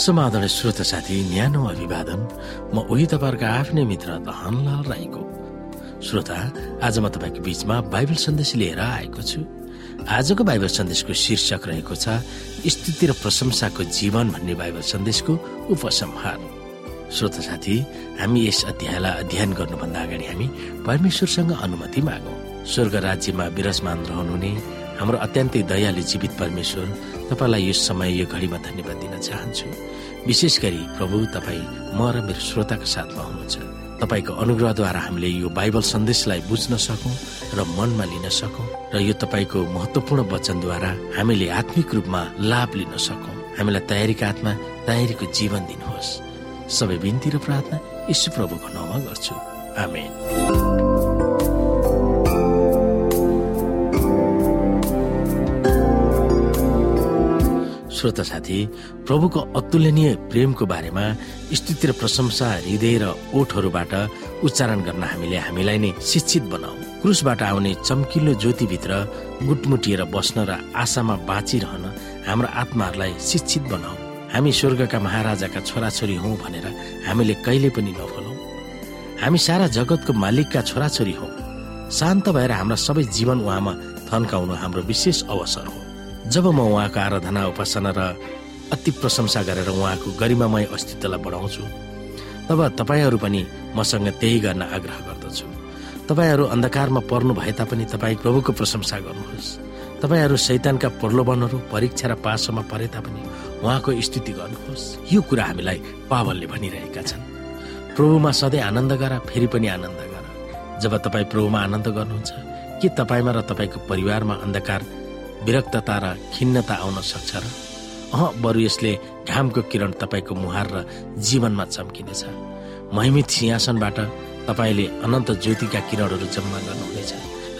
समाधान श्रोता साथी न्यानो अभिवादन। म उही तपाईँहरूको आफ्नै मित्र धनलाल राईको। श्रोता आज म तपाईँको बीचमा बाइबल सन्देश लिएर आएको छु। आजको बाइबल सन्देशको शीर्षक रहेको छ स्थिति र प्रशंसाको जीवन भन्ने बाइबल सन्देशको उपसंहार। श्रोता साथी हामी यस अध्यायलाई अध्ययन गर्नुभन्दा अगाडि हामी परमेश्वरसँग अनुमति मागौँ। स्वर्ग राज्यमा विराजमान रहनुहुने हाम्रो अत्यन्तै दयालु जीवित परमेश्वर तपाईँलाई यो समय यो घडीमा धन्यवाद दिन चाहन्छु। विशेष गरी प्रभु तपाईँ म र मेरो श्रोताको साथमा हुनुहुन्छ। तपाईँको अनुग्रहद्वारा हामीले यो बाइबल सन्देशलाई बुझ्न सकौँ र मनमा लिन सकौँ र यो तपाईँको महत्वपूर्ण वचनद्वारा हामीले आत्मिक रूपमा लाभ लिन सकौँ। हामीलाई तयारीका हातमा तयारीको जीवन दिनुहोस्। सबै बिन्ती र प्रार्थना यीशु प्रभुको नाउँमा गर्छु। आमेन। श्रोता साथी प्रभुको अतुलनीय प्रेमको बारेमा स्तुति र प्रशंसा हृदय र ओठहरूबाट उच्चारण गर्न हामीले हामीलाई नै शिक्षित बनाऊ। क्रुसबाट आउने चम्किलो ज्योतिभित्र गुटमुटिएर बस्न र आशामा बाँचिरहन हाम्रो आत्माहरूलाई शिक्षित बनाऊ। हामी स्वर्गका महाराजाका छोराछोरी हौ भनेर हामीले कहिले पनि नभनौँ। हामी सारा जगतको मालिकका छोराछोरी हौ। शान्त भएर हाम्रा सबै जीवन उहाँमा थन्काउनु हाम्रो विशेष अवसर हो। जब म उहाँको आराधना उपासना र अति प्रशंसा गरेर उहाँको गरिमामय अस्तित्वलाई बढाउँछु तब तपाईँहरू पनि मसँग त्यही गर्न आग्रह गर्दछु। तपाईँहरू अन्धकारमा पर्नु भए तापनि तपाईँ प्रभुको प्रशंसा गर्नुहोस्। तपाईँहरू शैतानका प्रलोभनहरू परीक्षा र पासोमा परे तापनि उहाँको स्थिति गर्नुहोस्। यो कुरा हामीलाई पावलले भनिरहेका छन्। प्रभुमा सधैँ आनन्द गर फेरि पनि आनन्द गर। जब तपाईँ प्रभुमा आनन्द गर्नुहुन्छ के तपाईँमा र तपाईँको परिवारमा अन्धकार विरक्तता र खिन्नता आउन सक्छ र अह बरु यसले घामको किरण तपाईँको मुहार र जीवनमा चम्किनेछ। महिमित सिंहासनबाट तपाईँले अनन्त ज्योतिका किरणहरू जम्मा गर्नुहुनेछ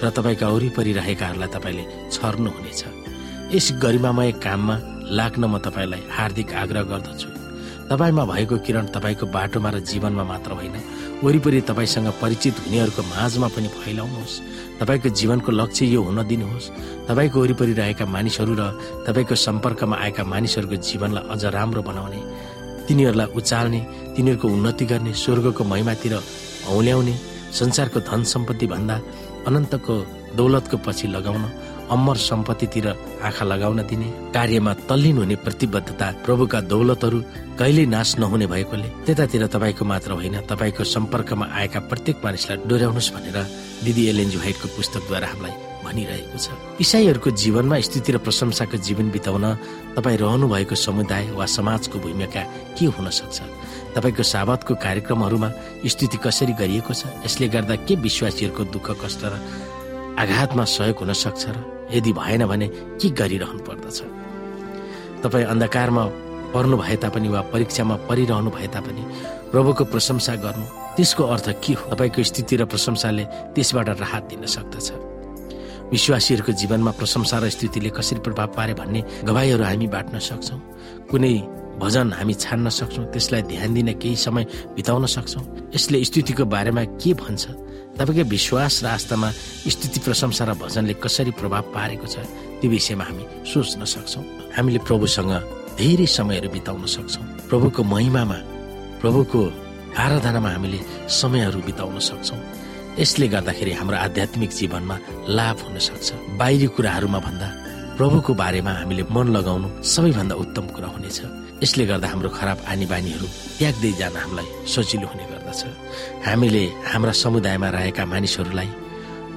र तपाईँका वरिपरि रहेकाहरूलाई तपाईँले छर्नुहुनेछ। यस गरिमामय काममा लाग्न म तपाईँलाई हार्दिक आग्रह गर्दछु। तपाईँमा भएको किरण तपाईँको बाटोमा र जीवनमा मात्र होइन। वरिपरि तपाईँसँग परिचित हुनेहरूको माझमा पनि फैलाउनुहोस् तपाईँको जीवनको लक्ष्य यो हुन दिनुहोस्। तपाईँको वरिपरि रहेका मानिसहरू र तपाईँको सम्पर्कमा आएका मानिसहरूको जीवनलाई अझ राम्रो बनाउने तिनीहरूलाई उचाल्ने तिनीहरूको उन्नति गर्ने स्वर्गको महिमातिर औल्याउने संसारको धन सम्पत्ति भन्दा अनन्तको दौलतको पछि लगाउन अमर सम्पत्तितिर आँखा लगाउन दिने कार्यमा तल्लीन हुने प्रतिबद्धता प्रभुका दौलतहरू कहिल्यै नाश नहुने भएकोले त्यतातिर तपाईँको मात्र होइन तपाईँको सम्पर्कमा आएका प्रत्येक मानिसलाई डोर्याउनुहोस् भनेर दिदी एलेन्जु हाइटको पुस्तकद्वारा हामीलाई भनिरहेको छ। इसाईहरूको जीवनमा स्थिति र प्रशंसाको जीवन बिताउन तपाईँ रहनु भएको समुदाय वा समाजको भूमिका के हुन सक्छ? तपाईँको साबतको कार्यक्रमहरूमा स्थिति कसरी गरिएको छ? यसले गर्दा के विश्वासीहरूको दुःख कष्ट र आघातमा सहयोग हुन सक्छ र यदि भएन भने के गरिरहनु पर्दछ? तपाईँ अन्धकारमा पर्नु भए तापनि वा परीक्षामा परिरहनु भए तापनि प्रभुको प्रशंसा गर्नु त्यसको अर्थ के हो? तपाईँको स्थिति र प्रशंसाले त्यसबाट राहत दिन सक्दछ। विश्वासीहरूको जीवनमा प्रशंसा र स्थितिले कसरी प्रभाव पारे भन्ने गवाईहरू हामी बाँट्न सक्छौँ। कुनै भजन हामी छान्न सक्छौँ त्यसलाई ध्यान दिन केही समय बिताउन सक्छौँ। यसले स्थितिको बारेमा के भन्छ? तपाईँको विश्वास र आस्थामा स्थिति प्रशंसा र भजनले कसरी प्रभाव पारेको छ त्यो विषयमा हामी सोच्न सक्छौँ। हामीले प्रभुसँग धेरै समयहरू बिताउन सक्छौँ। प्रभुको महिमामा प्रभुको आराधनामा हामीले समयहरू बिताउन सक्छौँ। यसले गर्दाखेरि हाम्रो आध्यात्मिक जीवनमा लाभ हुन सक्छ। बाहिरी कुराहरूमा भन्दा प्रभुको बारेमा हामीले मन लगाउनु सबैभन्दा उत्तम कुरा हुनेछ। यसले गर्दा हाम्रो खराब आनी बानीहरू त्याग्दै जान हामीलाई सजिलो हुने गर्दछ। हामीले हाम्रा समुदायमा रहेका मानिसहरूलाई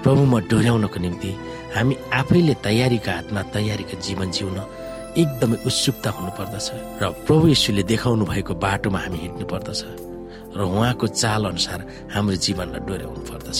प्रभुमा डोर्याउनको निम्ति हामी आफैले तयारीका हातमा तयारीको जीवन जिउन एकदमै उत्सुकता हुनुपर्दछ र प्रभु यीशुले देखाउनु भएको बाटोमा हामी हिँड्नु पर्दछ र उहाँको चाल अनुसार हाम्रो जीवनलाई डोर्याउनु पर्दछ।